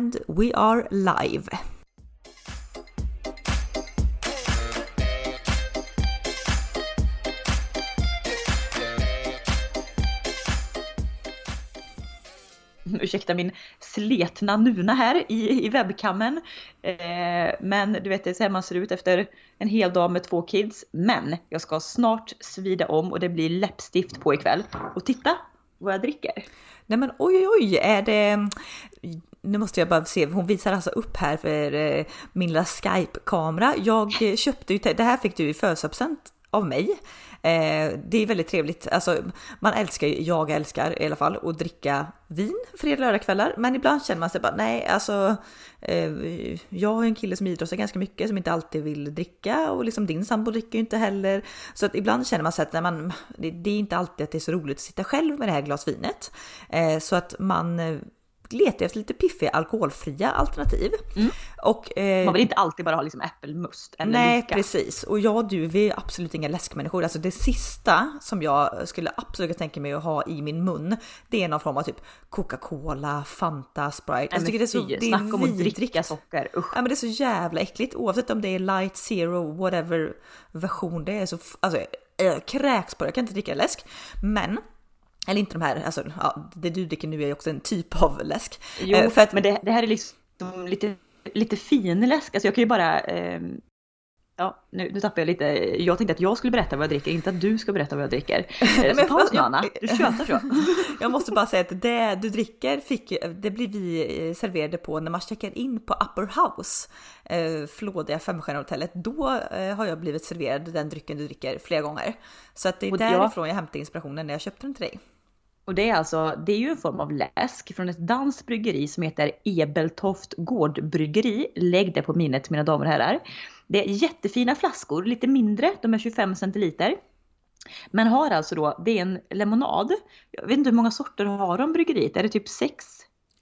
and we are live. ursäkta min sletna nuna här i, i webbkammen. Eh, men du vet, det är så här man ser ut efter en hel dag med två kids. Men jag ska snart svida om och det blir läppstift på ikväll. Och titta vad jag dricker. Nej men oj oj är det... Nu måste jag bara se, hon visar alltså upp här för eh, min lilla Skype-kamera. Jag eh, köpte ju, det här fick du i födelsedagspresent av mig. Eh, det är väldigt trevligt. Alltså, man älskar ju, jag älskar i alla fall att dricka vin fredag-lördagkvällar. Men ibland känner man sig bara nej, alltså. Eh, jag är en kille som idrottar ganska mycket som inte alltid vill dricka och liksom din sambo dricker ju inte heller. Så att ibland känner man sig att nej, man, det, det, är inte alltid att det är så roligt att sitta själv med det här glas vinet. Eh, så att man eh, letar efter lite piffiga alkoholfria alternativ. Mm. Och, eh, Man vill inte alltid bara ha liksom äppelmust eller Nej lika. precis och jag och du vi är absolut inga läskmänniskor. Alltså det sista som jag skulle absolut tänka mig att ha i min mun det är någon form av typ Coca-Cola, Fanta, Sprite. Nej, jag tycker det är så det är om att dricka socker. Usch. Ja, men det är så jävla äckligt oavsett om det är light, zero, whatever version det är. Så alltså, jag kräks på det, jag kan inte dricka läsk. Men eller inte de här, alltså ja, det du dricker nu är också en typ av läsk. Jo, eh, för att, men det, det, här är liksom lite, lite fin läsk. Alltså jag kan ju bara, eh, ja nu, nu tappar jag lite. Jag tänkte att jag skulle berätta vad jag dricker, inte att du ska berätta vad jag dricker. Eh, så paus nu Anna, du tjötar så. jag måste bara säga att det du dricker fick, det blir vi eh, serverade på när man checkar in på Upper House, eh, flådiga femstjärnehotellet. Då eh, har jag blivit serverad den drycken du dricker flera gånger. Så att det är därifrån jag hämtar inspirationen när jag köpte den till dig. Och det är alltså, det är ju en form av läsk från ett danskt bryggeri som heter Ebeltoft Gårdbryggeri. Lägg det på minnet mina damer och herrar. Det är jättefina flaskor, lite mindre, de är 25 centiliter. Men har alltså då, det är en lemonad. Jag vet inte hur många sorter har de bryggeriet? Är det typ sex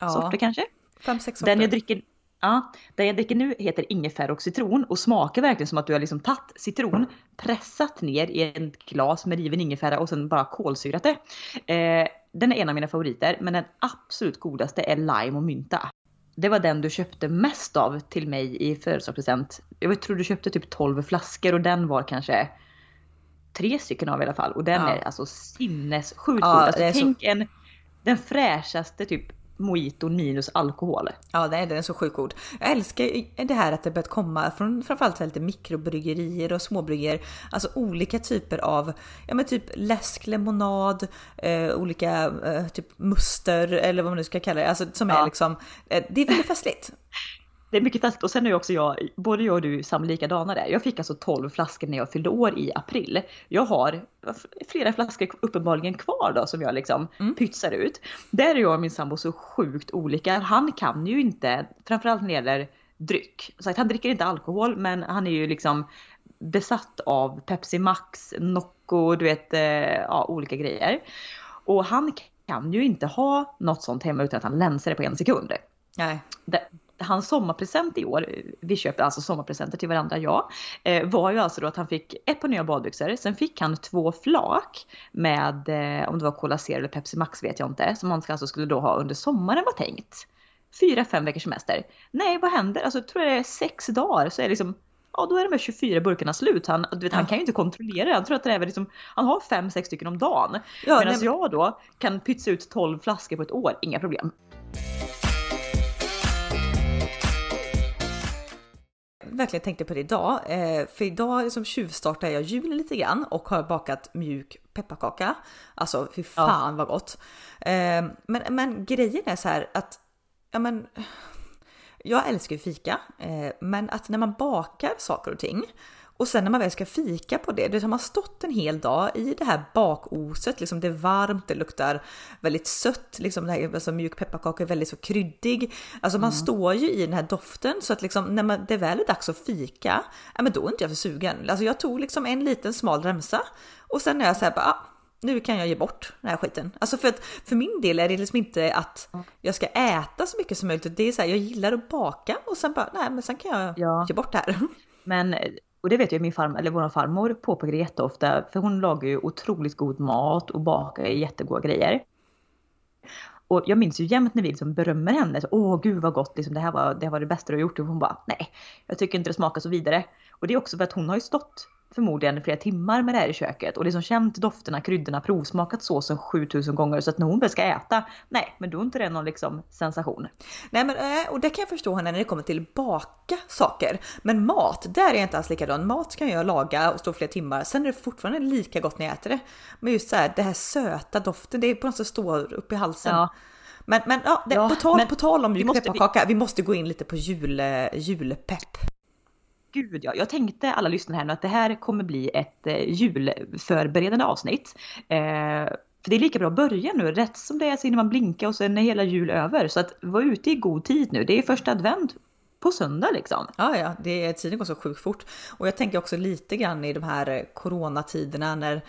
ja. sorter kanske? Fem, sex sorter. Den jag dricker, Ja, det jag dricker nu heter ingefära och citron och smakar verkligen som att du har liksom tagit citron, pressat ner i ett glas med riven ingefära och sen bara kolsyrat det. Eh, den är en av mina favoriter, men den absolut godaste är lime och mynta. Det var den du köpte mest av till mig i födelsedagspresent. Jag tror du köpte typ 12 flaskor och den var kanske tre stycken av i alla fall. Och den ja. är alltså sinnessjukt ja, god. Alltså, tänk så... en, den fräschaste typ mojito minus alkohol. Ja, nej, den är så sjukt god. Jag älskar det här att det börjat komma från framförallt lite mikrobryggerier och småbryggerier. Alltså olika typer av, ja men typ läsk, lemonad, eh, olika eh, typ muster eller vad man nu ska kalla det. Alltså som ja. är liksom, eh, det är väldigt festligt det är mycket fest och sen är också jag, både jag och du samma likadana där. Jag fick alltså 12 flaskor när jag fyllde år i april. Jag har flera flaskor uppenbarligen kvar då som jag liksom mm. pytsar ut. Där är jag och min sambo så sjukt olika. Han kan ju inte, framförallt när det gäller dryck. Så han dricker inte alkohol men han är ju liksom besatt av Pepsi Max, Nocco, du vet, eh, ja, olika grejer. Och han kan ju inte ha något sånt hemma utan att han länsar det på en sekund. Nej. Det, hans sommarpresent i år, vi köpte alltså sommarpresenter till varandra, ja, eh, var ju alltså då att han fick ett par nya badbyxor, sen fick han två flak med, eh, om det var Cola Zero eller Pepsi Max vet jag inte, som han alltså skulle då ha under sommaren var tänkt. Fyra, fem veckors semester. Nej, vad händer? Alltså jag tror det är sex dagar så är det liksom ja då är de här 24 burkarna slut. Han, du vet, han kan ju inte kontrollera det. Han tror att det är liksom, han har fem, sex stycken om dagen. Ja, Medan nej, jag då kan pytsa ut 12 flaskor på ett år, inga problem. Verkligen tänkte på det idag, eh, för idag liksom tjuvstartar jag julen lite grann och har bakat mjuk pepparkaka. Alltså fy fan ja. vad gott. Eh, men, men grejen är så här att, ja men, jag älskar ju fika, eh, men att när man bakar saker och ting och sen när man väl ska fika på det, det har man stått en hel dag i det här bakoset, liksom det är varmt, det luktar väldigt sött, liksom det här, alltså mjuk pepparkaka är väldigt så kryddig. Alltså man mm. står ju i den här doften så att liksom när man, det väl är dags att fika, ja men då är inte jag för sugen. Alltså jag tog liksom en liten smal remsa och sen är jag så här bara, ah, nu kan jag ge bort den här skiten. Alltså för att för min del är det liksom inte att jag ska äta så mycket som möjligt. Det är så här, jag gillar att baka och sen bara, nej men sen kan jag ja. ge bort det här. Men och det vet jag min farmor, eller vår farmor påpekar jätteofta, för hon lagar ju otroligt god mat och bakar jättegoda grejer. Och jag minns ju jämt när vi liksom berömmer henne. Så, Åh gud vad gott, liksom, det, här var, det här var det bästa du har gjort. Och hon bara nej, jag tycker inte det smakar så vidare. Och det är också för att hon har ju stått förmodligen flera timmar med det här i köket och liksom känt dofterna, kryddorna, provsmakat såsen 7000 gånger så att när hon väl ska äta, nej men då är inte det någon liksom sensation. Nej men eh, och det kan jag förstå henne när det kommer till baka saker. Men mat, där är jag inte alls likadan. Mat kan jag laga och stå flera timmar, sen är det fortfarande lika gott när jag äter det. Men just så här, det här söta doften, det är på något sätt står upp i halsen. Ja. Men, men, ja, det, ja, på, tal, men på tal om mjukpepparkaka, vi... vi måste gå in lite på jul, julpepp gud ja. Jag tänkte alla lyssnare här nu att det här kommer bli ett eh, julförberedande avsnitt. Eh, för det är lika bra att börja nu. Rätt som det är så hinner man blinka och sen är hela jul över. Så att vara ute i god tid nu. Det är första advent på söndag liksom. Ja, ja, det är, tiden går så sjukt fort. Och jag tänker också lite grann i de här eh, coronatiderna när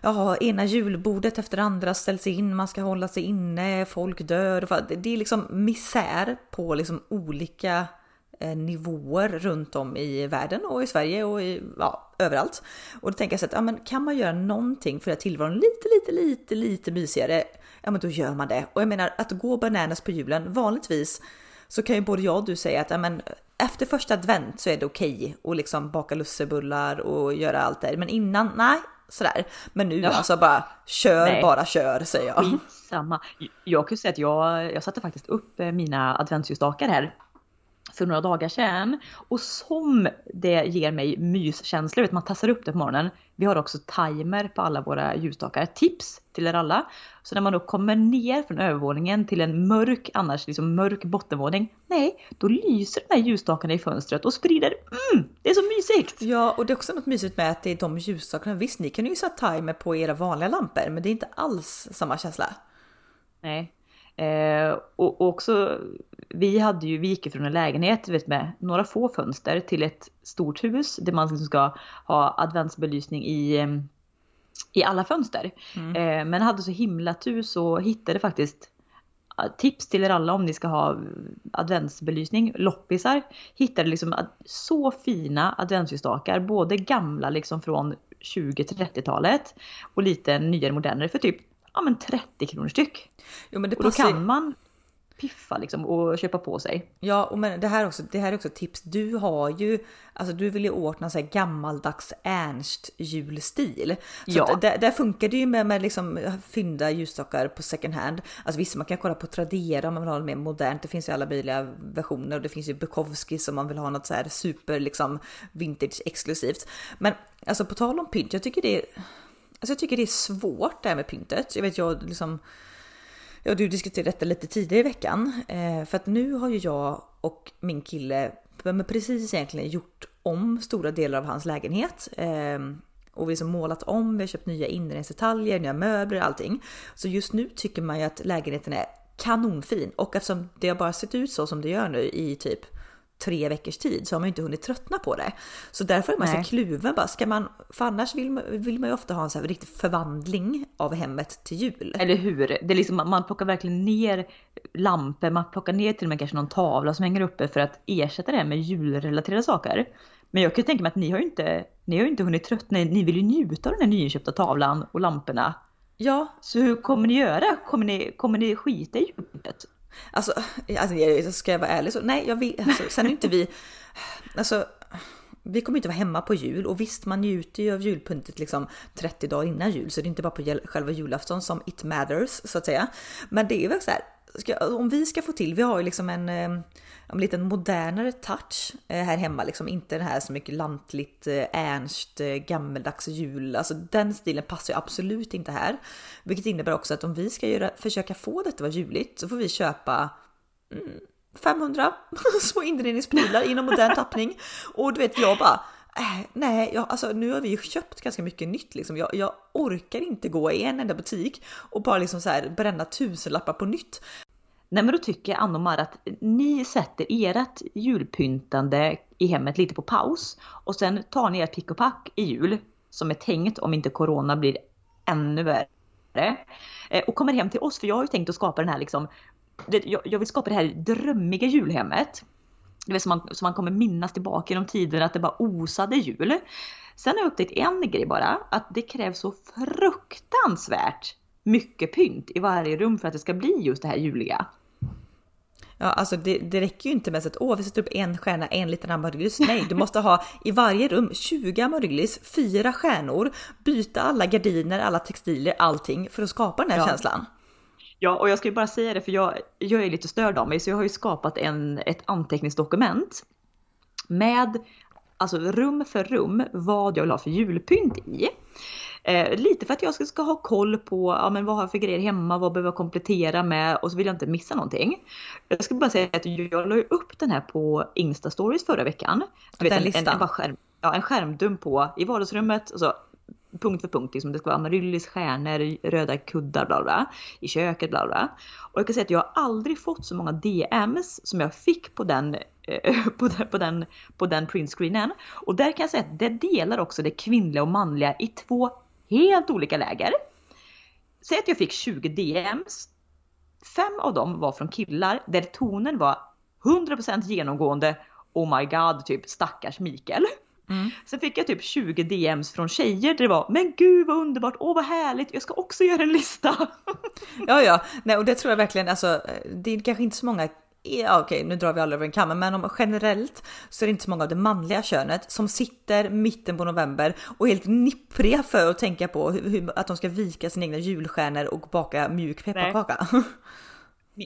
ja, ena julbordet efter andra ställs in, man ska hålla sig inne, folk dör. Det är liksom misär på liksom olika nivåer runt om i världen och i Sverige och i, ja, överallt. Och då tänker jag så att ja, men kan man göra någonting för att tillvaron lite, lite, lite, lite mysigare? Ja, men då gör man det. Och jag menar att gå bananas på julen vanligtvis så kan ju både jag och du säga att ja, men, efter första advent så är det okej okay att liksom baka lussebullar och göra allt det. Men innan, nej, sådär. Men nu ja. alltså bara kör, nej. bara kör säger jag. Samma. Jag kan säga att jag, jag satte faktiskt upp eh, mina adventsljusstakar här för några dagar sedan. Och som det ger mig myskänslor, man tassar upp det på morgonen. Vi har också timer på alla våra ljusstakar. Tips till er alla. Så när man då kommer ner från övervåningen till en mörk, annars liksom mörk bottenvåning. Nej, då lyser de här ljusstakarna i fönstret och sprider, mm, det är så mysigt! Ja, och det är också något mysigt med att det är de ljusstakarna. Visst, ni kan ju sätta timer på era vanliga lampor, men det är inte alls samma känsla. Nej, Eh, och, också, vi hade ju, vi gick från en lägenhet vet, med några få fönster till ett stort hus där man liksom ska ha adventsbelysning i, i alla fönster. Mm. Eh, men hade så himla tur så hittade faktiskt tips till er alla om ni ska ha adventsbelysning, loppisar. Hittade liksom så fina adventsljusstakar, både gamla liksom från 20-30-talet och lite nyare modernare för typ ja, men 30 kronor styck. Jo, men det och då kan man piffa liksom och köpa på sig. Ja, och men det här också. Det här är också ett tips. Du har ju, alltså du vill ju ordna så här gammaldags Ernst julstil. Så ja. där, där, funkar det ju med, med liksom fynda ljusstakar på second hand. Alltså visst, man kan kolla på Tradera om man vill ha något mer modernt. Det finns ju alla möjliga versioner och det finns ju Bukowski som man vill ha något så här super liksom vintage exklusivt. Men alltså på tal om pynt, jag tycker det är Alltså jag tycker det är svårt det här med pyntet. Jag vet jag liksom Ja, du diskuterade detta lite tidigare i veckan. Eh, för att nu har ju jag och min kille precis egentligen gjort om stora delar av hans lägenhet. Eh, och vi har liksom målat om, vi har köpt nya inredningsdetaljer, nya möbler och allting. Så just nu tycker man ju att lägenheten är kanonfin. Och eftersom det har bara sett ut så som det gör nu i typ tre veckors tid så har man ju inte hunnit tröttna på det. Så därför är man Nej. så kluven bara, ska man, för annars vill man, vill man ju ofta ha en så här riktig förvandling av hemmet till jul. Eller hur? Det är liksom, man plockar verkligen ner lampor, man plockar ner till och med kanske någon tavla som hänger uppe för att ersätta det med julrelaterade saker. Men jag kan tänka mig att ni har ju inte, ni har ju inte hunnit tröttna, ni vill ju njuta av den här nyinköpta tavlan och lamporna. Ja. Så hur kommer ni göra? Kommer ni, kommer ni skita i julpyntet? Alltså, alltså ska jag vara ärlig så nej, jag vill, alltså, sen är inte vi, alltså vi kommer inte vara hemma på jul och visst man njuter ju av julpyntet liksom 30 dagar innan jul så det är inte bara på själva julafton som it matters så att säga. Men det är väl så här, ska, om vi ska få till, vi har ju liksom en, eh, en lite modernare touch eh, här hemma, liksom inte den här så mycket lantligt eh, ernst eh, gammeldags jul. Alltså den stilen passar ju absolut inte här, vilket innebär också att om vi ska göra, försöka få detta att vara juligt så får vi köpa mm, 500 små inredningsprylar inom modern tappning och du vet jag bara Äh, nej, jag, alltså, nu har vi ju köpt ganska mycket nytt liksom. Jag, jag, orkar inte gå i en enda butik och bara liksom så här bränna tusenlappar på nytt. Nej men då tycker jag Ann att ni sätter ert julpyntande i hemmet lite på paus och sen tar ni ert pick och pack i jul som är tänkt om inte corona blir ännu värre eh, och kommer hem till oss för jag har ju tänkt att skapa den här liksom jag vill skapa det här drömmiga julhemmet det vill som man, som man kommer minnas tillbaka genom tiden att det bara osade jul. Sen har jag upptäckt en grej bara, att det krävs så fruktansvärt mycket pynt i varje rum för att det ska bli just det här juliga. Ja, alltså det, det räcker ju inte med att åh, vi sätter upp en stjärna, en liten amaryllis. Nej, du måste ha i varje rum 20 amaryllis, fyra stjärnor, byta alla gardiner, alla textilier, allting för att skapa den här Ja. känslan. Ja, och jag ska ju bara säga det för jag, jag är lite störd av mig så jag har ju skapat en, ett anteckningsdokument med alltså rum för rum vad jag vill ha för julpynt i. Eh, lite för att jag ska, ska ha koll på ja, men vad har jag för grejer hemma, vad behöver jag komplettera med och så vill jag inte missa någonting. Jag ska bara säga att jag la upp den här på Insta-stories förra veckan. Du Den en, en, listan? en, bara skärm, ja, en skärmdump på i vardagsrummet. Och så, punkt för punkt, liksom, det ska vara amaryllis, stjärnor, röda kuddar, bla bla. I köket, bla bla. Och jag kan säga att jag har aldrig fått så många DMs som jag fick på den, eh, på den, på den, på den printscreenen. Och där kan jag säga att det delar också det kvinnliga och manliga i två helt olika läger. Säg att jag fick 20 DMs. Fem av dem var från killar där tonen var 100% genomgående Oh my god, typ stackars Mikael. Mm. Sen fick jag typ 20 DMs från tjejer där det var Men gud vad underbart, åh vad härligt, jag ska också göra en lista. Ja, ja, nej, och det tror jag verkligen. Alltså, det är kanske inte så många. Ja, okej, nu drar vi alla över en kam, men om generellt så är det inte så många av det manliga könet som sitter mitten på november och är helt nippriga för att tänka på hur, hur, att de ska vika sina egna julstjärnor och baka mjuk pepparkaka.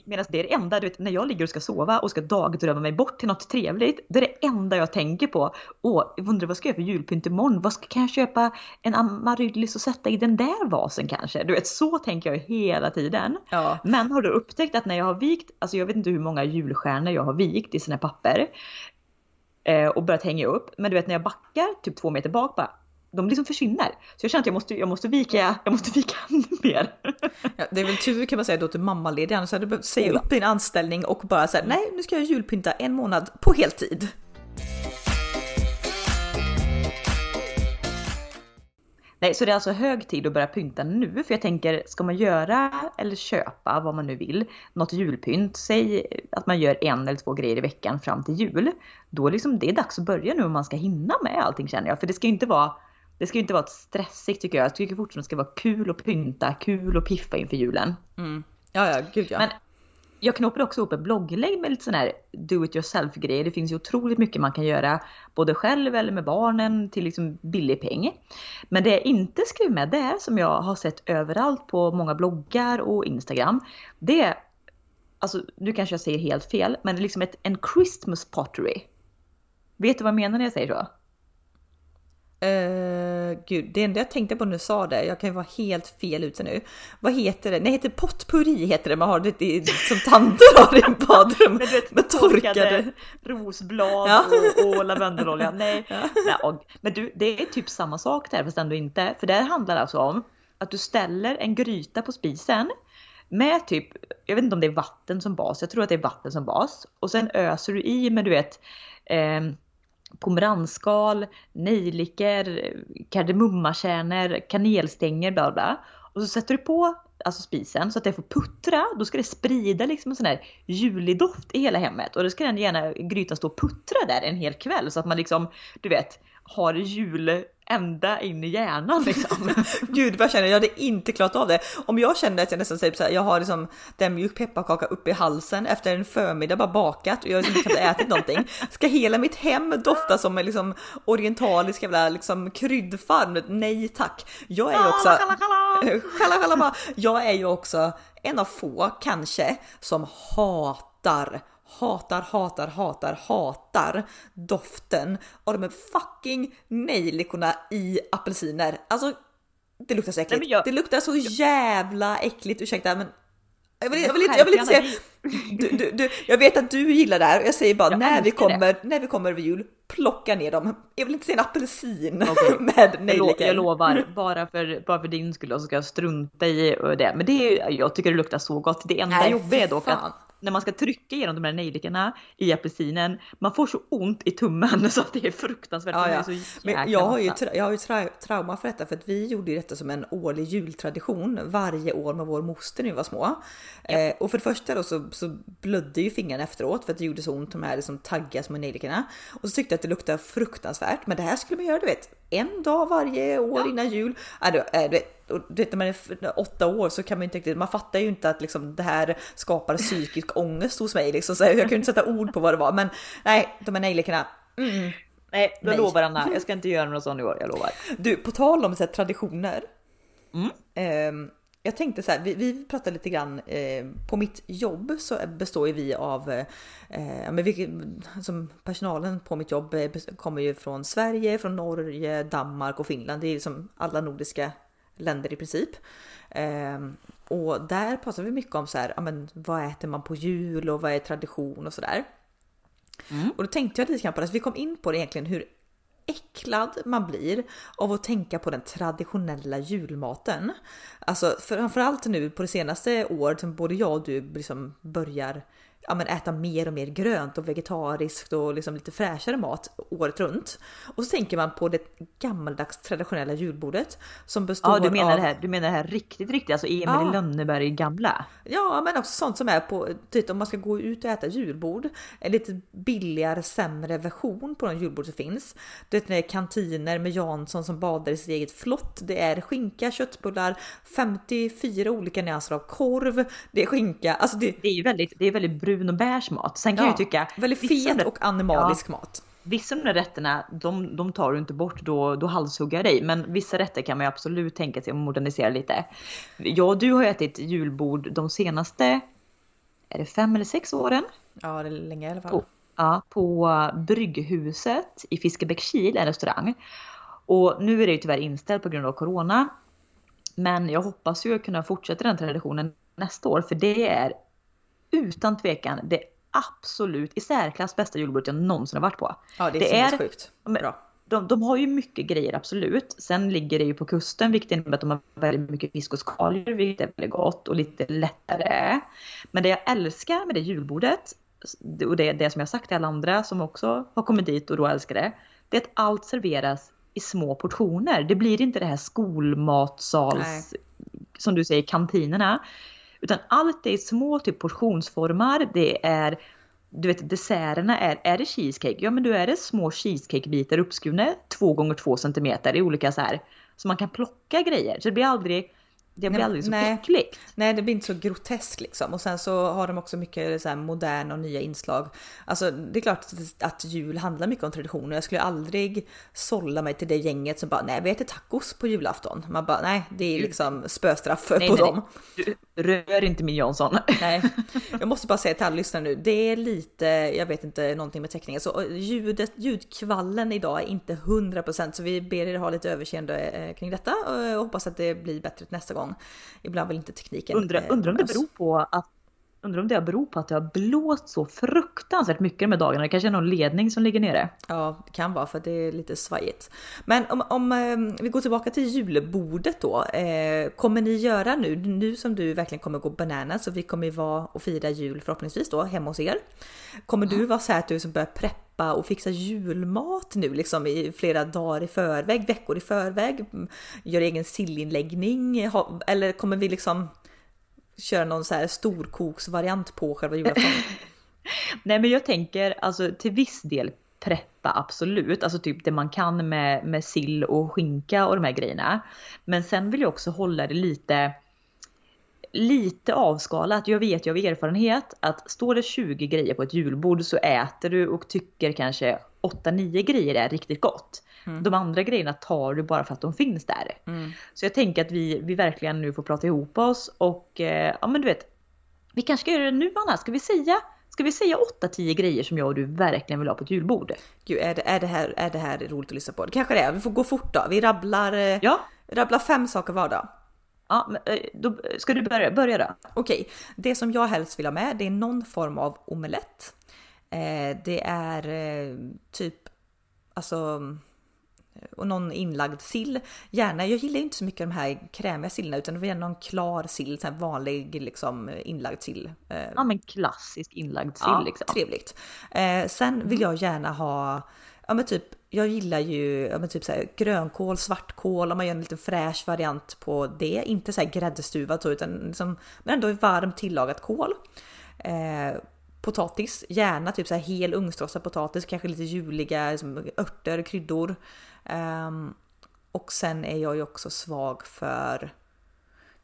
Medan det är det enda, du vet när jag ligger och ska sova och ska dagdrömma mig bort till något trevligt. Det är det enda jag tänker på. Åh, undrar vad ska jag göra för julpynt imorgon? Vad ska, kan jag köpa en amaryllis och sätta i den där vasen kanske? Du vet så tänker jag hela tiden. Ja, Men har du upptäckt att när jag har vikt, alltså jag vet inte hur många julstjärnor jag har vikt i här papper. Eh, och börjat hänga upp. Men du vet när jag backar typ två meter bak bara. De liksom försvinner. Så jag känner att jag måste, jag måste vika, jag måste vika mer. ja, det är väl tur kan man säga då till mammaledig, annars hade du behövt säga upp din anställning och bara säga nej, nu ska jag julpynta en månad på heltid. Nej, så det är alltså hög tid att börja pynta nu. För jag tänker, ska man göra eller köpa vad man nu vill, något julpynt, säg att man gör en eller två grejer i veckan fram till jul. Då är liksom, det är dags att börja nu om man ska hinna med allting känner jag. För det ska ju inte vara det ska ju inte vara stressigt tycker jag. Jag tycker fortfarande det ska vara kul att pynta, kul att piffa inför julen. Mm. Ja, ja, gud ja. Men jag knoppade också ihop ett blogglägg med lite sån här do it yourself grejer. Det finns ju otroligt mycket man kan göra både själv eller med barnen till liksom billig peng. Men det jag inte skrev med där som jag har sett överallt på många bloggar och Instagram. Det är, alltså nu kanske jag säger helt fel, men det är liksom ett, en Christmas pottery. Vet du vad jag menar när jag säger så? Uh, gud, det enda jag tänkte på när du sa det, jag kan ju vara helt fel ute nu. Vad heter det? Nej, heter potpurri heter det. Man har det i, som tanter har i badrum. Men vet, med torkade. rosblad Ja. och, och lavendelolja. Nej. Ja. Nej och, men du, det är typ samma sak där fast ändå inte. För det här handlar alltså om att du ställer en gryta på spisen med typ, jag vet inte om det är vatten som bas, jag tror att det är vatten som bas. Och sen öser du i med du vet eh, Pomeransskal, nejlikor, kardemummakärnor, kanelstänger, bla bla. Och så sätter du på alltså spisen så att det får puttra. Då ska det sprida liksom en sån här julig doft i hela hemmet. Och då ska den gärna grytan stå och puttra där en hel kväll så att man liksom, du vet, har jul ända in i hjärnan liksom. Gud vad jag känner, jag hade inte klarat av det. Om jag kände att jag nästan säger så här, jag har liksom den mjuk pepparkaka uppe i halsen efter en förmiddag bara bakat och jag har liksom inte ätit någonting. Ska hela mitt hem dofta som en liksom orientalisk jävla liksom kryddfarm? Nej tack. Jag är ju också... Kalla, kalla. Bara. Jag är ju också en av få kanske som hatar hatar, hatar, hatar, hatar doften av de här fucking nejlikorna i apelsiner. Alltså, det luktar så äckligt. Nej, jag- Det luktar så jävla äckligt, ursäkta men jag vill, jag vill, inte, jag vill inte säga, du, du, du, jag vet att du gillar det här och jag säger bara Jag när vi, det. kommer, när vi kommer över jul, plocka ner dem. Jag vill inte se en apelsin Okej. med nejlikor. jag lovar, bara för, bara för din skull så ska jag strunta i det. Men det är, jag tycker det luktar så gott. Det enda jobbiga är dock att när man ska trycka igenom de här nejlikorna i apelsinen, man får så ont i tummen så att det är fruktansvärt. Ja, är ja. så Men jag har ju, jag har ju tra- trauma för detta för att vi gjorde detta som en årlig jultradition varje år med vår moster när vi var små. Eh, och för det första då så, så blödde ju fingrarna efteråt för att det gjorde så ont de här liksom taggiga små nejlikorna. Och så tyckte jag att det luktade fruktansvärt. Men det här skulle man göra du vet en dag varje år innan jul. Äh, du, äh, du vet, och vet när man är åtta år så kan man ju inte riktigt, man fattar ju inte att liksom det här skapar psykisk ångest hos mig liksom. Så jag kunde inte sätta ord på vad det var. Men nej, de här nejlikorna. Mm. Nej, då Nej. lovar Anna. Jag ska inte göra något sånt i år, jag lovar. Du, på tal om så här, traditioner. Mm. Ehm, jag tänkte så här, vi, vi pratade lite grann, eh, på mitt jobb så består ju vi av, eh, men vi, som personalen på mitt jobb eh, kommer ju från Sverige, från Norge, Danmark och Finland. Det är liksom alla nordiska länder i princip. Ehm, och där pratar vi mycket om så här, ja, men vad äter man på jul och vad är tradition och sådär. Mm. Och då tänkte jag lite grann på det, så vi kom in på det egentligen hur äcklad man blir av att tänka på den traditionella julmaten. Alltså framförallt nu på det senaste året som både jag och du liksom börjar ja, men äta mer och mer grönt och vegetariskt och liksom lite fräschare mat året runt. Och så tänker man på det gammaldags traditionella julbordet som består Ja, du menar, av det här, du menar det här riktigt, riktigt, alltså Emil Ja. Lönneberg gamla? Ja, men också sånt som är på, typ om man ska gå ut och äta julbord. En lite billigare, sämre version på de julbord som finns. Du vet när det är kantiner med Jansson som badar i sitt eget flott. Det är skinka, köttbullar, 54 olika nyanser av korv. Det är skinka, alltså det Det är ju väldigt, det är väldigt brun och beige mat. Sen kan jag ju tycka, väldigt fet och animalisk mat. Vissa av de där rätterna, de, de tar du inte bort, då, då halshuggar dig. Men vissa rätter kan man ju absolut tänka sig att modernisera lite. Jag och du har ju ätit julbord de senaste, är det fem eller sex åren? Ja, det är länge i alla fall. På, ja, på Brygghuset i Fiskebäckskil, en restaurang. Och nu är det ju tyvärr inställt på grund av Corona. Men jag hoppas ju kunna fortsätta den traditionen nästa år, för det är utan tvekan det absolut i särklass bästa julbordet jag någonsin har varit på. Ja, det är, det är- men- Bra. De, de har ju mycket grejer absolut. Sen ligger det ju på kusten vilket innebär att de har väldigt mycket fisk och skaldjur vilket är väldigt gott och lite lättare. Men det jag älskar med det julbordet och det är det som jag sagt till alla andra som också har kommit dit och då älskar det. Det är att allt serveras i små portioner. Det blir inte det här skolmatsals, som du säger, kantinerna. Utan allt är i små typ portionsformar. Det är du vet desserterna är, är det cheesecake? Ja men då är det små cheesecakebitar uppskurna 2 gånger 2 cm i olika så här. Så man kan plocka grejer. Så det blir aldrig, det blir Nej, aldrig så nej. äckligt. Nej, det blir inte så groteskt liksom. Och sen så har de också mycket så här moderna och nya inslag. Alltså det är klart att, jul handlar mycket om traditioner. Jag skulle aldrig sålla mig till det gänget som bara nej, vi äter tacos på julafton. Man bara nej, det är liksom spöstraff Nej, på nej, dem. Du, rör inte min Jansson. Nej, jag måste bara säga till alla lyssnare nu. Det är lite, jag vet inte någonting med teckningen, så ljudet, ljudkvallen idag är inte 100% så vi ber er ha lite överseende eh, kring detta och hoppas att det blir bättre nästa gång. Ibland vill inte tekniken. Undrar, eh, undrar om det oss. beror på att Undrar om det beror på att det har blåst så fruktansvärt mycket de här dagarna. Det kanske är någon ledning som ligger nere. Ja, det kan vara för det är lite svajigt. Men om, om eh, vi går tillbaka till julbordet då. Eh, kommer ni göra nu, nu som du verkligen kommer gå bananas så vi kommer ju vara och fira jul förhoppningsvis då hemma hos er. Kommer du vara så här att du som börjar preppa och fixa julmat nu liksom i flera dagar i förväg, veckor i förväg? Gör egen sillinläggning? Eller kommer vi liksom köra någon så här storkoksvariant på själva julafton? Nej men jag tänker alltså till viss del preppa absolut, alltså typ det man kan med, med sill och skinka och de här grejerna. Men sen vill jag också hålla det lite lite avskalat. Jag vet ju av erfarenhet att står det 20 grejer på ett julbord så äter du och tycker kanske 8-9 grejer är riktigt gott. De andra grejerna tar du bara för att de finns där. Mm. Så jag tänker att vi, vi verkligen nu får prata ihop oss och eh, ja men du vet, vi kanske ska göra det nu Anna, ska vi säga Ska vi säga 8-10 grejer som jag och du verkligen vill ha på ett julbord? Gud, är det, är, det här, är det här roligt att lyssna på? Det kanske det är. Vi får gå fort då. Vi rabblar, eh, Ja, rabblar fem saker var då. ja men, eh, då ska du börja, börja då? Okej, det som jag helst vill ha med det är någon form av omelett. Eh, det är eh, typ, alltså, och någon inlagd sill. Gärna, jag gillar inte så mycket de här krämiga sillarna utan det vill gärna någon klar sill, så vanlig liksom inlagd sill. Eh, Ja men klassisk inlagd sill Ja, liksom. Trevligt. Eh, sen vill jag gärna ha, ja men typ, jag gillar ju ja men typ så här, grönkål, svartkål, om man gör en lite fräsch variant på det. Inte så här gräddstuvat så, utan liksom, men ändå varmt tillagat kål. Eh, potatis, gärna typ så här hel ugnsrostad potatis, kanske lite juliga liksom, örter, kryddor. Ehm, Och sen är jag ju också svag för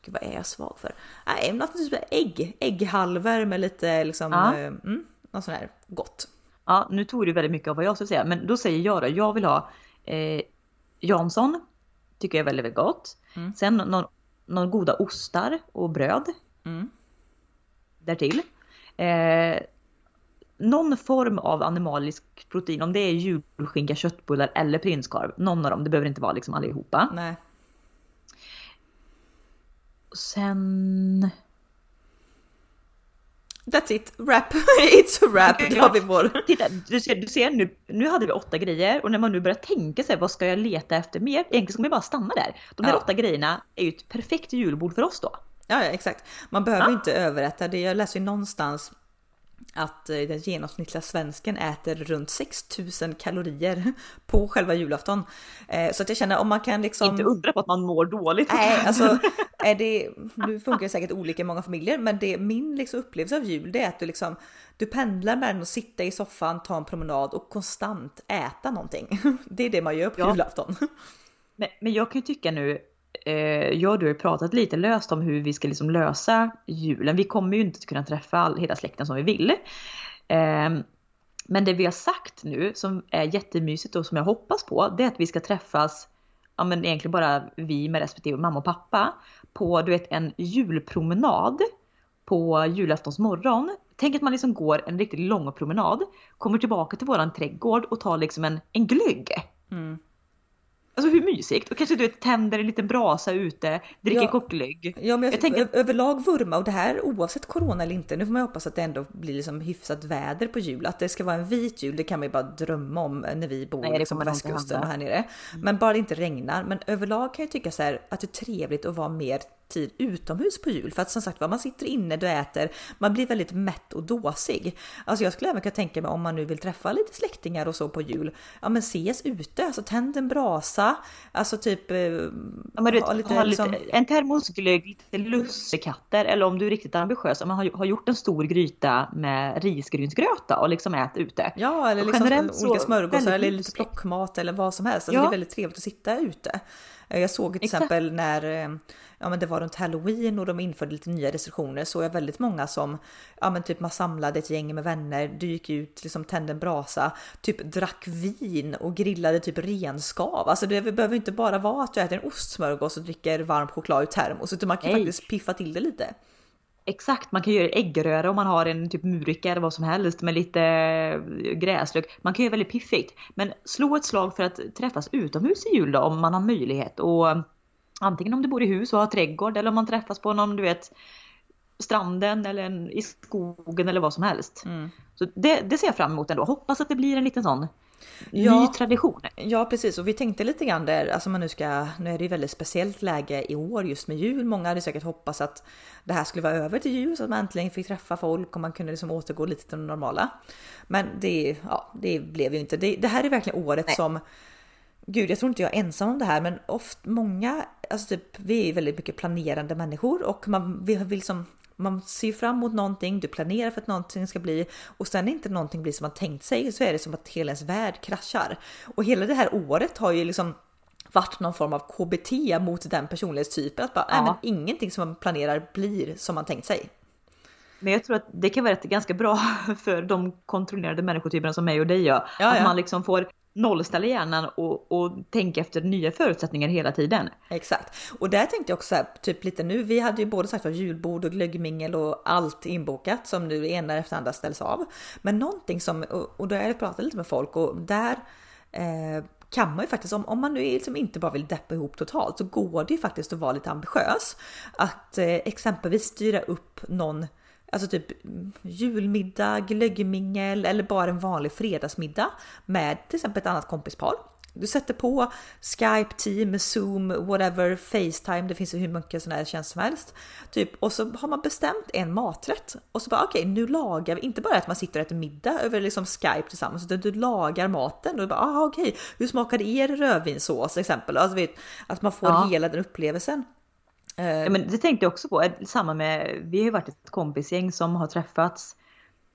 Gud, vad är jag svag för? Nej, något typ ägg. Ägghalvor med lite liksom, Ja. eh, mm, något sånt här gott. Ja, nu tog du väldigt mycket av vad jag skulle säga, men då säger jag då, jag vill ha eh, Jansson, tycker jag är väldigt, väldigt gott. Mm. Sen någon, någon goda ostar och bröd Mm. därtill. Eh, någon form av animalisk protein, om det är julskinka, köttbullar eller prinskorv. Någon av dem, det behöver inte vara liksom allihopa. Nej. Och Sen... That's it, wrap. It's a wrap. Har vi vår. Titta, du ser, du ser nu, nu hade vi åtta grejer och när man nu börjar tänka sig vad ska jag leta efter mer? Egentligen ska man bara stanna där. De här Ja. åtta grejerna är ju ett perfekt julbord för oss då. Ja, ja exakt. Man behöver Ja. inte överäta det. Jag läser ju någonstans att eh, den genomsnittliga svensken äter runt 6000 kalorier på själva julafton. Eh, Så att jag känner om man kan liksom... Inte undra på att man mår dåligt. Nej, alltså är det, nu funkar det säkert olika i många familjer, men det, min liksom upplevelse av jul det är att du liksom du pendlar mellan att sitta i soffan, ta en promenad och konstant äta någonting. Det är det man gör på Ja. julafton. Men, men jag kan ju tycka nu, eh, jag och du har ju pratat lite löst om hur vi ska liksom lösa julen. Vi kommer ju inte kunna träffa all, hela släkten som vi vill. Eh, men det vi har sagt nu som är jättemysigt och som jag hoppas på, det är att vi ska träffas, ja men egentligen bara vi med respektive mamma och pappa, på du vet en julpromenad på julaftons morgon. Tänk att man liksom går en riktigt lång promenad, kommer tillbaka till våran trädgård och tar liksom en, en glögg. Mm. Alltså hur mysigt? Och kanske du vet, tänder en liten brasa ute, dricker Ja. glögg. Ja, men jag, Jag tänker- överlag vurma och det här oavsett corona eller inte. Nu får man hoppas att det ändå blir liksom hyfsat väder på jul. Att det ska vara en vit jul, det kan man ju bara drömma om när vi bor Nej, liksom på västkusten och här nere. Men bara det inte regnar. Men överlag kan jag tycka så här att det är trevligt att vara mer tid utomhus på jul. För att som sagt var, man sitter inne, du äter, man blir väldigt mätt och dåsig. Alltså jag skulle även kunna tänka mig om man nu vill träffa lite släktingar och så på jul. Ja men ses ute, alltså tänd en brasa. Alltså typ... eh, Ja, men du vet, ha lite, liksom- En termosglögg, lite lussekatter eller om du är riktigt ambitiös, om man har, har gjort en stor gryta med risgrynsgröt och liksom ät ute. Ja, eller liksom generellt olika smörgåsar eller lite plockmat eller vad som helst. Alltså Ja. Det är väldigt trevligt att sitta ute. Eh, Jag såg till Exakt. exempel när eh, ja, men det var runt halloween och de införde lite nya restriktioner så jag väldigt många som ja, men typ man samlade ett gäng med vänner, du gick ut, liksom tände en brasa, typ drack vin och grillade typ renskav. Alltså det behöver inte bara vara att du äter en ostsmörgås och dricker varm choklad ur termos utan man kan Nej. faktiskt piffa till det lite. Exakt, man kan göra äggröra om man har en typ murika eller vad som helst med lite eh, gräslök. Man kan göra väldigt piffigt. Men slå ett slag för att träffas utomhus i jul då om man har möjlighet. Och antingen om du bor i hus och har trädgård eller om man träffas på någon, du vet, stranden eller en, i skogen eller vad som helst. Mm. Så det, det ser jag fram emot ändå. Hoppas att det blir en liten sån Ja. ny tradition. Ja precis och vi tänkte lite grann där, alltså man nu ska, nu är det ju väldigt speciellt läge i år just med jul. Många hade säkert hoppats att det här skulle vara över till jul så att man äntligen fick träffa folk och man kunde liksom återgå lite till det normala. Men det, ja, det blev ju inte. Det, det här är verkligen året Nej. som Gud, jag tror inte jag är ensam om det här, men ofta många, alltså typ, vi är väldigt mycket planerande människor och man vi vill som man ser fram emot någonting, du planerar för att någonting ska bli och sen inte någonting blir som man tänkt sig så är det som att hela ens värld kraschar. Och hela det här året har ju liksom varit någon form av KBT mot den personlighetstypen. Att bara, nej, Ja. men ingenting som man planerar blir som man tänkt sig. Men jag tror att det kan vara rätt ganska bra för de kontrollerade människotyperna som mig och dig gör. Ja, att ja. man liksom får nollställa hjärnan och, och tänka efter nya förutsättningar hela tiden. Exakt. Och där tänkte jag också här, typ lite nu. Vi hade ju både sagt att julbord och glöggmingel och allt inbokat som nu ena efter andra ställs av. Men någonting som, och, och då har jag pratat lite med folk och där eh, kan man ju faktiskt, om, om man nu liksom inte bara vill deppa ihop totalt så går det ju faktiskt att vara lite ambitiös. Att eh, exempelvis styra upp någon Alltså typ julmiddag, glöggmingel eller bara en vanlig fredagsmiddag med till exempel ett annat kompispar. Du sätter på Skype, Team, Zoom, whatever, Facetime, det finns ju hur mycket sådana här tjänster som helst. Typ, och så har man bestämt en maträtt och så bara okej, nu lagar vi, inte bara att man sitter och äter middag över liksom Skype tillsammans, utan du lagar maten och du bara ah, okej, hur smakade er rödvinssås till exempel? Alltså vet, att man får Ja. hela den upplevelsen. Eh, Ja, men det tänkte jag också på, samma med, vi har ju varit ett kompisgäng som har träffats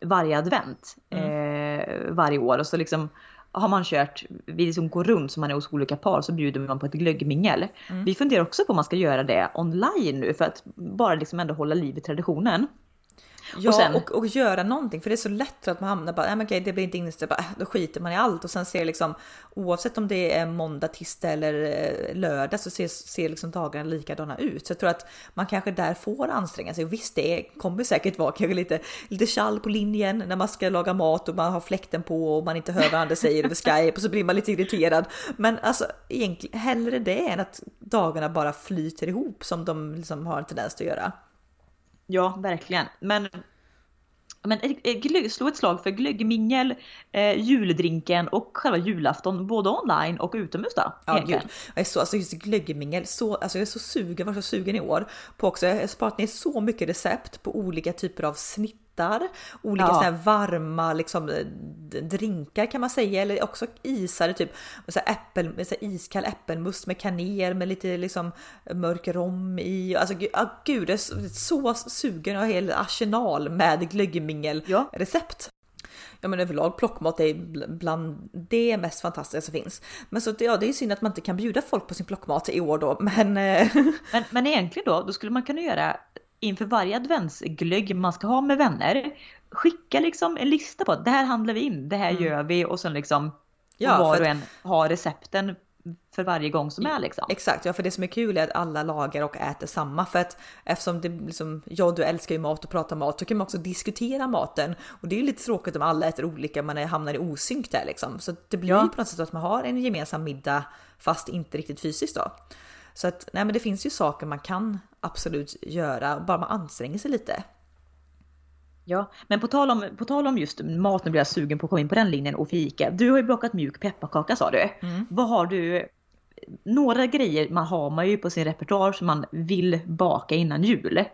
varje advent eh, varje år och så liksom har man kört, vi liksom går runt som man är hos olika par så bjuder man på ett glöggmingel. Mm. Vi funderar också på om man ska göra det online nu för att bara liksom ändå hålla liv i traditionen. Ja, Och sen- och, och göra någonting för det är så lätt att man hamnar bara, nej men okej det blir inte inställt, bara, äh, då skiter man i allt och sen ser liksom oavsett om det är måndag, tisdag eller eh, lördag så ser, ser liksom dagarna likadana ut. Så jag tror att man kanske där får anstränga sig och visst det kommer säkert vara kanske lite, lite tjall på linjen när man ska laga mat och man har fläkten på och man inte hör vad andra säger över Skype och så blir man lite irriterad. Men alltså egentligen hellre det än att dagarna bara flyter ihop som de liksom har en tendens att göra. Ja, verkligen. Men, men glögg- slå ett slag för glöggmingel, eh, juldrinken och själva julafton både online och utomhus då. Ja, gud. Jag är så, alltså just glöggmingel, så, alltså jag är så sugen, var så sugen i år på också, jag har sparat ner så mycket recept på olika typer av snittar, olika Ja. varma liksom eh, drinkar kan man säga, eller också isare typ, så här äppel, med så här iskall äppelmust med kanel med lite liksom mörk rom i, alltså gud, ah, gud jag är så, sugen, en hel arsenal med glöggmingel Ja. recept. Ja men överlag plockmat är bl- bland det mest fantastiska som finns. Men så ja, det är synd att man inte kan bjuda folk på sin plockmat i år då, men eh, Men, men egentligen då, då skulle man kunna göra inför varje adventsglögg man ska ha med vänner. Skicka liksom en lista på att det här handlar vi in, det här gör vi och sen liksom Mm. Ja, och var och en har recepten för varje gång som är liksom. exakt, ja för det som är kul är att alla lagar och äter samma för att eftersom det liksom, ja du älskar ju mat och pratar mat så kan man också diskutera maten och det är ju lite tråkigt om alla äter olika, man är, hamnar i osynk där liksom. Så det blir Ja. ju på något sätt att man har en gemensam middag fast inte riktigt fysiskt då. Så att nej men det finns ju saker man kan absolut göra, bara man anstränger sig lite. Ja, men på tal, om, på tal om just mat, nu blir jag sugen på att komma in på den linjen och fika. Du har ju bakat mjuk pepparkaka sa du. Mm. Vad har du? Några grejer man har man ju på sin repertoar som man vill baka innan jul.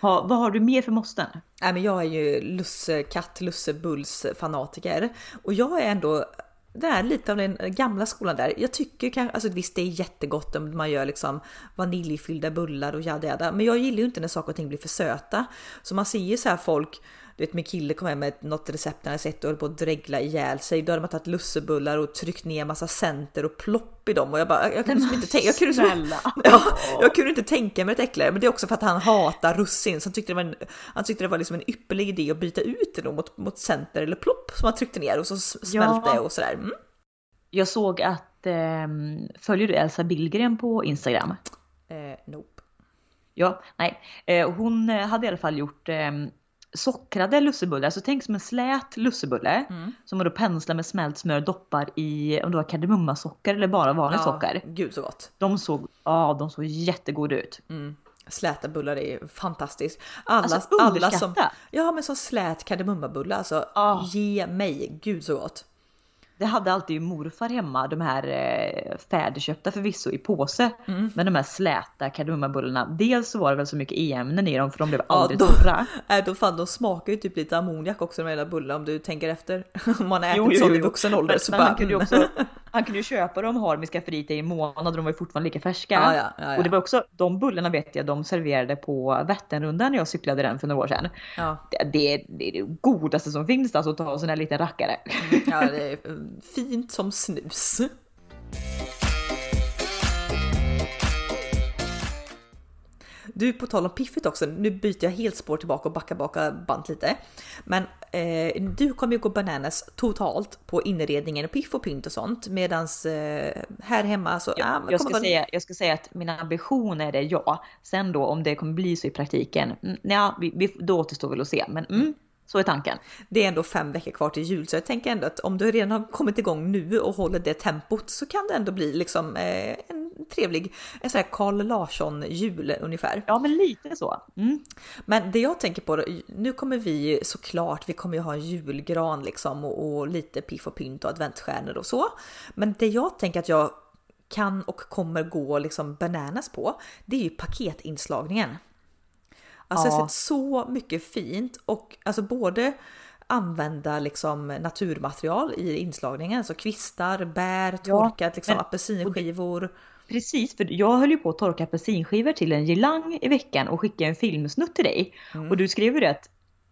Ha, vad har du mer för måsten? Nej, men jag är ju lussekatt, lussebulls fanatiker och jag är ändå det är lite av den gamla skolan där. Jag tycker kanske, alltså visst det är jättegott om man gör liksom vaniljfyllda bullar och jada jada, men jag gillar ju inte när saker och ting blir för söta. Så man ser ju så här folk, du vet min kille kom hem med något recept han sett och höll på att dregla ihjäl sig. Då hade man tagit lussebullar och tryckt ner massa center och plopp i dem och jag bara, jag kunde liksom inte tänka, jag kunde liksom, Snälla. Ja, jag kunde inte tänka mig ett äckligare, men det är också för att han hatar russin. Så han tyckte det var en, han tyckte det var liksom en ypperlig idé att byta ut det då mot, mot center eller plopp som han tryckte ner och så smälte Ja. och sådär. Mm. Jag såg att, ehm, följer du Elsa Billgren på Instagram? Eh, nope. Ja, nej. Eh, hon eh, hade i alla fall gjort eh, sockrade lussebullar. Så tänk som en slät lussebulle. Mm. Som man då penslar med smält smör doppar i om det var kardemummasocker eller bara vanligt socker. Gud så gott. De såg, ja, de såg jättegoda ut. Mm. Släta bullar är fantastiskt. Alla, Alltså, alla som, ja men som slät kardemummabulle alltså. Ah. Ge mig, gud så gott. Det hade alltid ju morfar hemma, de här eh, färdigköpta förvisso i påse. Men de här släta kardemummabullarna. Dels så var det väl så mycket e-ämnen i dem för de blev aldrig då- torra. Äh, då fan de smakar ju typ lite ammoniak också de här bullarna om du tänker efter. Om man ätit Jo, jo, sånt i jo. vuxen ålder Men, så men bara... han kunde ju mm. också han kunde ju köpa dem har med skafferiet i en månad och de var ju fortfarande lika färska. Ja, ja, ja, ja. Och det var också, de bullarna vet jag de serverade på Vätternrundan när jag cyklade den för några år sedan. Ja. Det, det, det är det godaste som finns alltså att ta en sån här liten rackare. Ja, det är eh, fint som snus. Du, på tal om piffigt också, nu byter jag helt spår tillbaka och backar baka band lite. Men eh, du kommer ju gå bananas totalt på inredningen och piff och pynt och sånt. Medans eh, här hemma så... men Jag kommer ska, vara- säga, jag ska säga att mina ambitioner är ja. Sen då om det kommer bli så i praktiken, mm, ja, vi, vi, då återstår väl att se. Men mm, så är tanken. Det är ändå fem veckor kvar till jul så jag tänker ändå att om du redan har kommit igång nu och håller det tempot så kan det ändå bli liksom eh, en trevlig, en sån här Carl Larsson jul ungefär. Ja men lite så. Mm. Men det jag tänker på, nu kommer vi såklart, vi kommer ju ha en julgran liksom och, och lite piff och pynt och adventsstjärnor och så. Men det jag tänker att jag kan och kommer gå liksom bananas på, det är ju paketinslagningen. Alltså jag har Ja. sett så mycket fint och alltså både använda liksom naturmaterial i inslagningen, så kvistar, bär, Ja, torkat liksom men- apelsinskivor. Precis, för jag höll ju på att torka apelsinskivor till en girlang i veckan och skicka en filmsnutt till dig. Mm. Och du skrev ju det att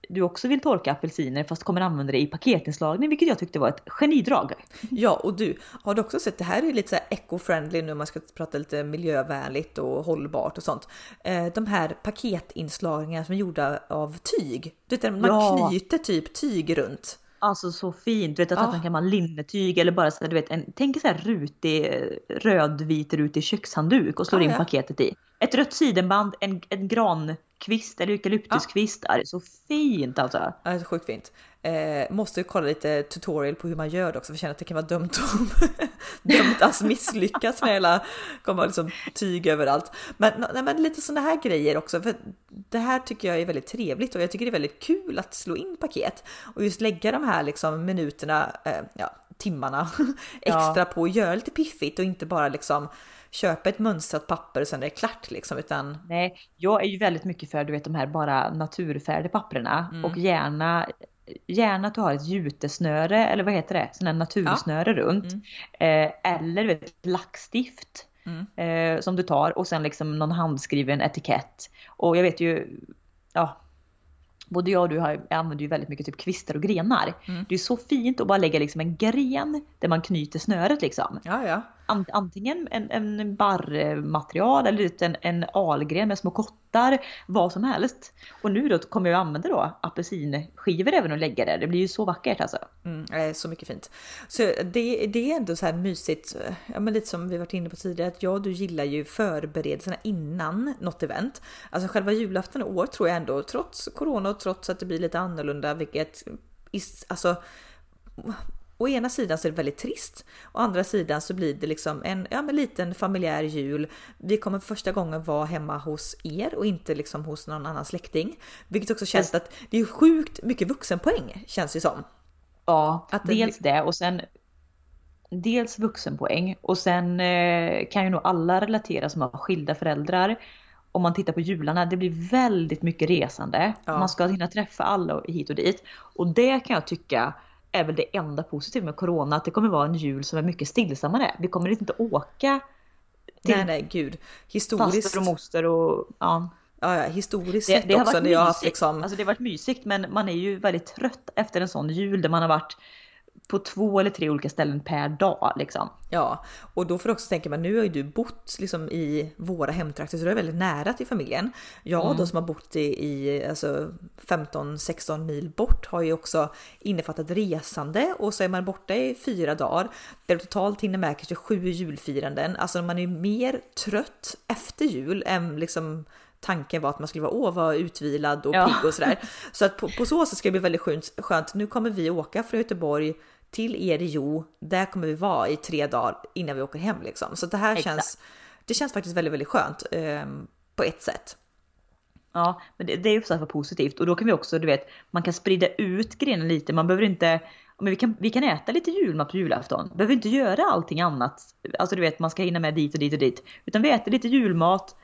du också vill torka apelsiner fast kommer använda det i paketinslagning, vilket jag tyckte var ett genidrag. Ja, och du, har du också sett, det här är lite så här eco-friendly nu, man ska prata lite miljövänligt och hållbart och sånt. Eh, de här paketinslagningarna som är gjorda av tyg. Du vet, man ja. knyter typ tyg runt. Alltså så fint, du vet att ja. man kan man linnetyg eller bara så du vet, en, tänk så här rutig, rödvit rutig kökshandduk och slår ja, in paketet i. Ett rött sidenband, en, en grankvist eller eukalyptuskvist. Ja. Så fint alltså. Ja, det är så sjukt fint. Eh, måste kolla lite tutorial på hur man gör det också för jag känner att det kan vara dömt, om, dömt att misslyckas med hela, kommer liksom tyg överallt. Men, nej, men lite sådana här grejer också för det här tycker jag är väldigt trevligt och jag tycker det är väldigt kul att slå in paket och just lägga de här liksom minuterna, eh, ja timmarna extra ja. på att göra lite piffigt och inte bara liksom köpa ett mönstrat papper och sen är det klart liksom utan. Nej, jag är ju väldigt mycket för du vet de här bara naturfärdiga papperna mm. och gärna gärna att du har ett jutesnöre eller vad heter det, sån här natursnöre ja. runt. Mm. Eh, eller vet, lackstift mm. eh, som du tar och sen liksom någon handskriven etikett. Och jag vet ju, ja, både jag och du har, använder ju väldigt mycket typ kvistar och grenar. Mm. Det är så fint att bara lägga liksom en gren där man knyter snöret liksom. Ja, ja antingen en, en barrmaterial eller en, en algren med små kottar, vad som helst. Och nu då kommer jag använda då apelsinskivor även och lägga det. Det blir ju så vackert alltså. Mm, eh, så mycket fint. Så det, det är ändå så här mysigt, eh, ja men lite som vi varit inne på tidigare, att jag du gillar ju förberedelserna innan något event. Alltså själva julafton i år tror jag ändå, trots corona och trots att det blir lite annorlunda, vilket alltså Å ena sidan så är det väldigt trist, å andra sidan så blir det liksom en ja, men liten familjär jul. Vi kommer för första gången vara hemma hos er och inte liksom hos någon annan släkting. Vilket också känns att det är sjukt mycket vuxenpoäng känns det som. Ja, att dels det och sen dels vuxenpoäng och sen eh, kan ju nog alla relatera som har skilda föräldrar. Om man tittar på jularna, det blir väldigt mycket resande. Ja. Man ska hinna träffa alla hit och dit. Och det kan jag tycka är väl det enda positiva med corona, att det kommer vara en jul som är mycket stillsammare. Vi kommer inte åka till nej, nej, gud. Historiskt. faster och moster och ja. Ja, ja historiskt sett också när jag haft liksom. Alltså det har varit mysigt men man är ju väldigt trött efter en sån jul där man har varit på två eller tre olika ställen per dag liksom. Ja, och då får du också tänka man nu har ju du bott liksom i våra hemtrakter så du är väldigt nära till familjen. Jag mm. då som har bott i, i alltså 15-16 mil bort har ju också innefattat resande och så är man borta i fyra dagar där du totalt hinner med kanske sju julfiranden. Alltså man är mer trött efter jul än liksom tanken var att man skulle vara, åh, vara utvilad och ja. pigg och sådär. Så att på, på så sätt ska det bli väldigt skönt. Nu kommer vi åka från Göteborg till Erio. Där kommer vi vara i tre dagar innan vi åker hem liksom. Så det här Exakt. känns, det känns faktiskt väldigt, väldigt skönt eh, på ett sätt. Ja, men det, det är ju så positivt och då kan vi också, du vet, man kan sprida ut grenen lite. Man behöver inte men vi kan, vi kan äta lite julmat på julafton. Behöver inte göra allting annat. Alltså du vet, man ska hinna med dit och dit och dit. Utan vi äter lite julmat,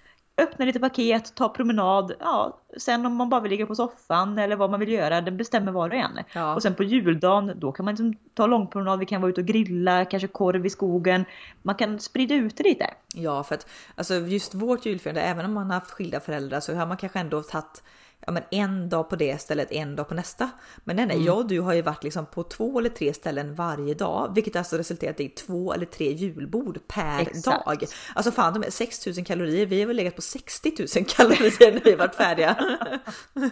öppna lite paket, ta promenad. Ja, sen om man bara vill ligga på soffan eller vad man vill göra, det bestämmer var och en. Ja. Och sen på juldagen, då kan man liksom ta långpromenad, vi kan vara ute och grilla, kanske korv i skogen. Man kan sprida ut det lite. Ja, för att alltså just vårt julfirande, även om man har haft skilda föräldrar så har man kanske ändå tagit ja, men en dag på det stället, en dag på nästa. Men nej, nej, mm. jag och du har ju varit liksom på två eller tre ställen varje dag, vilket alltså resulterat i två eller tre julbord per Exakt. dag. Alltså fan, de är 6000 kalorier. Vi har väl legat på 60 000 kalorier när vi varit färdiga.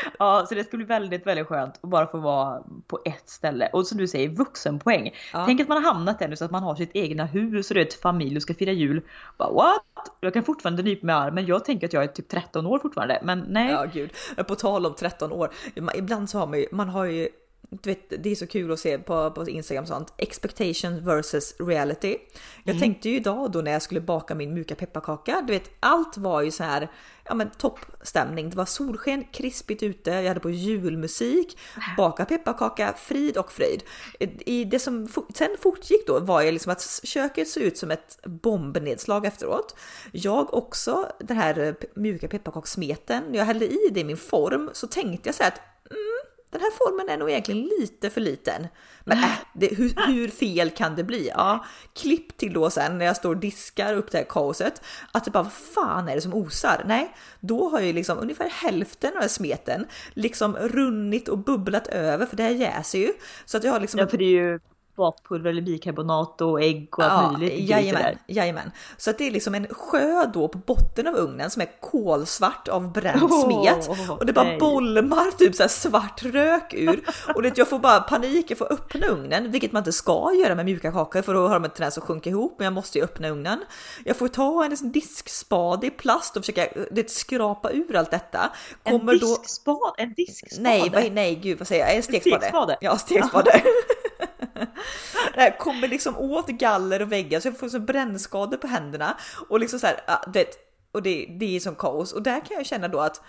Ja, så det skulle bli väldigt, väldigt skönt att bara få vara på ett ställe. Och som du säger, vuxenpoäng. Ja. Tänk att man har hamnat där nu så att man har sitt egna hus och det är ett familj och ska fira jul. Bara, what? Jag kan fortfarande nypa med armen. Jag tänker att jag är typ 13 år fortfarande, men nej. Ja, gud. På tal om 13 år. Ibland så har man ju, man har ju du vet, det är så kul att se på, på Instagram och sånt. Expectation versus reality. Jag mm. tänkte ju idag då när jag skulle baka min mjuka pepparkaka, du vet allt var ju så här, ja men toppstämning. Det var solsken, krispigt ute, jag hade på julmusik, baka pepparkaka, frid och fröjd. I det som sen fortgick då var ju liksom att köket såg ut som ett bombnedslag efteråt. Jag också, den här mjuka pepparkakssmeten, när jag hällde i det i min form så tänkte jag så här att den här formen är nog egentligen lite för liten. Men äh, det, hur, hur, fel kan det bli? Ja, klipp till då sen när jag står och diskar upp det här kaoset. Att det bara, vad fan är det som osar? Nej, då har ju liksom ungefär hälften av smeten liksom runnit och bubblat över för det här jäser ju. Så att jag har liksom... Ja, för det är ju bakpulver eller bikarbonat och ägg och allt ja, möjligt. Jajamän, jajamän. Så att det är liksom en sjö då på botten av ugnen som är kolsvart av bränd oh, smet och det bara nej. bolmar typ så svart rök ur och det, jag får bara panik, jag får öppna ugnen, vilket man inte ska göra med mjuka kakor för då har de en tendens att sjunka ihop, men jag måste ju öppna ugnen. Jag får ta en liksom diskspade i plast och försöka det, skrapa ur allt detta. Kommer en diskspade? Då... En diskspade? Nej, nej gud vad säger jag? En stekspade. stekspade. Ja, stekspade. det kommer liksom åt galler och väggar så jag får så brännskador på händerna. Och liksom så här, ah, det, och det, det är som kaos. Och där kan jag känna då att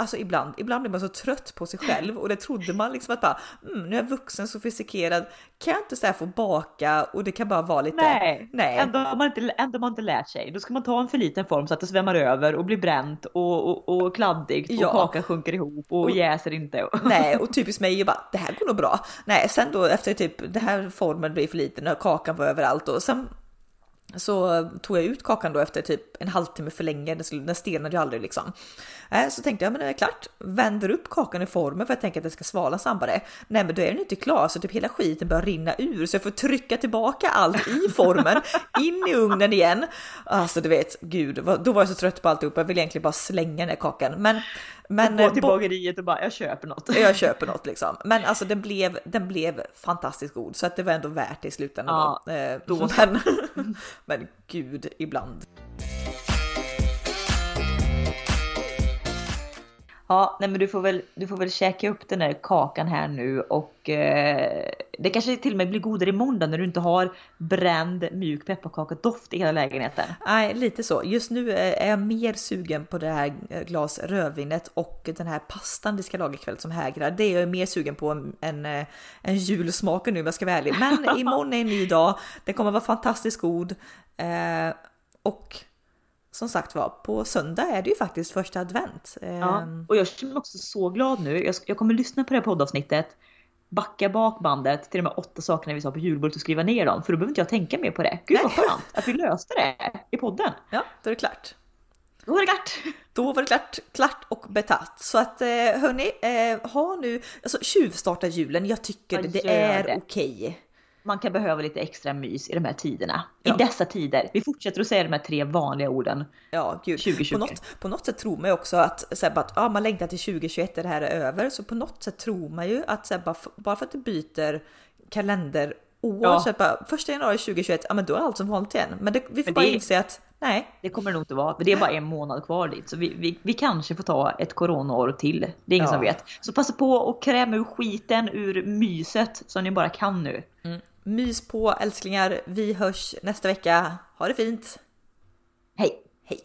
Alltså ibland, ibland blir man så trött på sig själv och det trodde man liksom att bara mm, nu är jag vuxen sofistikerad. Kan jag inte så få baka och det kan bara vara lite. Nej, nej. Ändå, har man inte, ändå man inte lärt sig. Då ska man ta en för liten form så att det svämmar över och blir bränt och, och, och kladdigt och ja. kakan sjunker ihop och, och jäser inte. Nej, och typiskt mig är bara det här går nog bra. Nej, sen då efter typ det här formen blir för liten och kakan var överallt och sen så tog jag ut kakan då efter typ en halvtimme för länge, den stelnade ju aldrig liksom. Äh, så tänkte jag, men det är klart, vänder upp kakan i formen för jag tänker att det ska svala snabbare. Nej, men då är den inte klar så typ hela skiten börjar rinna ur så jag får trycka tillbaka allt i formen in i ugnen igen. Alltså du vet, gud, då var jag så trött på alltihop. Jag vill egentligen bara slänga den här kakan, men men, gå till bageriet och bara jag köper något. Jag köper något liksom. Men alltså den blev, den blev fantastiskt god så att det var ändå värt det i slutändan. Ja, då. Eh, då. Men, men gud ibland. Ja, nej men du får väl, du får väl käka upp den där kakan här nu och eh, det kanske till och med blir godare imorgon när du inte har bränd mjuk pepparkakedoft i hela lägenheten. Nej, lite så. Just nu är jag mer sugen på det här glas rödvinet och den här pastan vi ska laga ikväll som hägrar. Det är jag mer sugen på än, än, eh, än julsmaken nu om jag ska vara ärlig. Men imorgon är en ny dag. Den kommer vara fantastiskt god. Eh, och som sagt var, på söndag är det ju faktiskt första advent. Ja, ehm. och jag känner mig också så glad nu. Jag, jag kommer lyssna på det här poddavsnittet, backa bak bandet till de här åtta sakerna vi sa på julbordet och skriva ner dem. För då behöver inte jag tänka mer på det. Gud vad skönt att vi löste det i podden. Ja, då är det klart. Då var det klart. Då var det klart, klart och betatt. Så att eh, hörni, eh, ha nu, alltså tjuvstarta julen. Jag tycker jag det är okej. Okay man kan behöva lite extra mys i de här tiderna. Ja. I dessa tider. Vi fortsätter att säga de här tre vanliga orden. Ja, gud. 2020. På något, på något sätt tror man ju också att, så här, att ja, man längtar till 2021 är det här är över. Så på något sätt tror man ju att så här, bara, bara för att du byter kalenderår ja. så bara, första januari 2021, ja men då är allt som vanligt igen. Men det, vi får men bara inse att nej. Det kommer det nog inte vara. För det är bara en månad kvar dit. Så vi, vi, vi kanske får ta ett coronaår till. Det är ingen ja. som vet. Så passa på och kräma ur skiten ur myset som ni bara kan nu. Mm. Mys på älsklingar. Vi hörs nästa vecka. Ha det fint! Hej! Hej!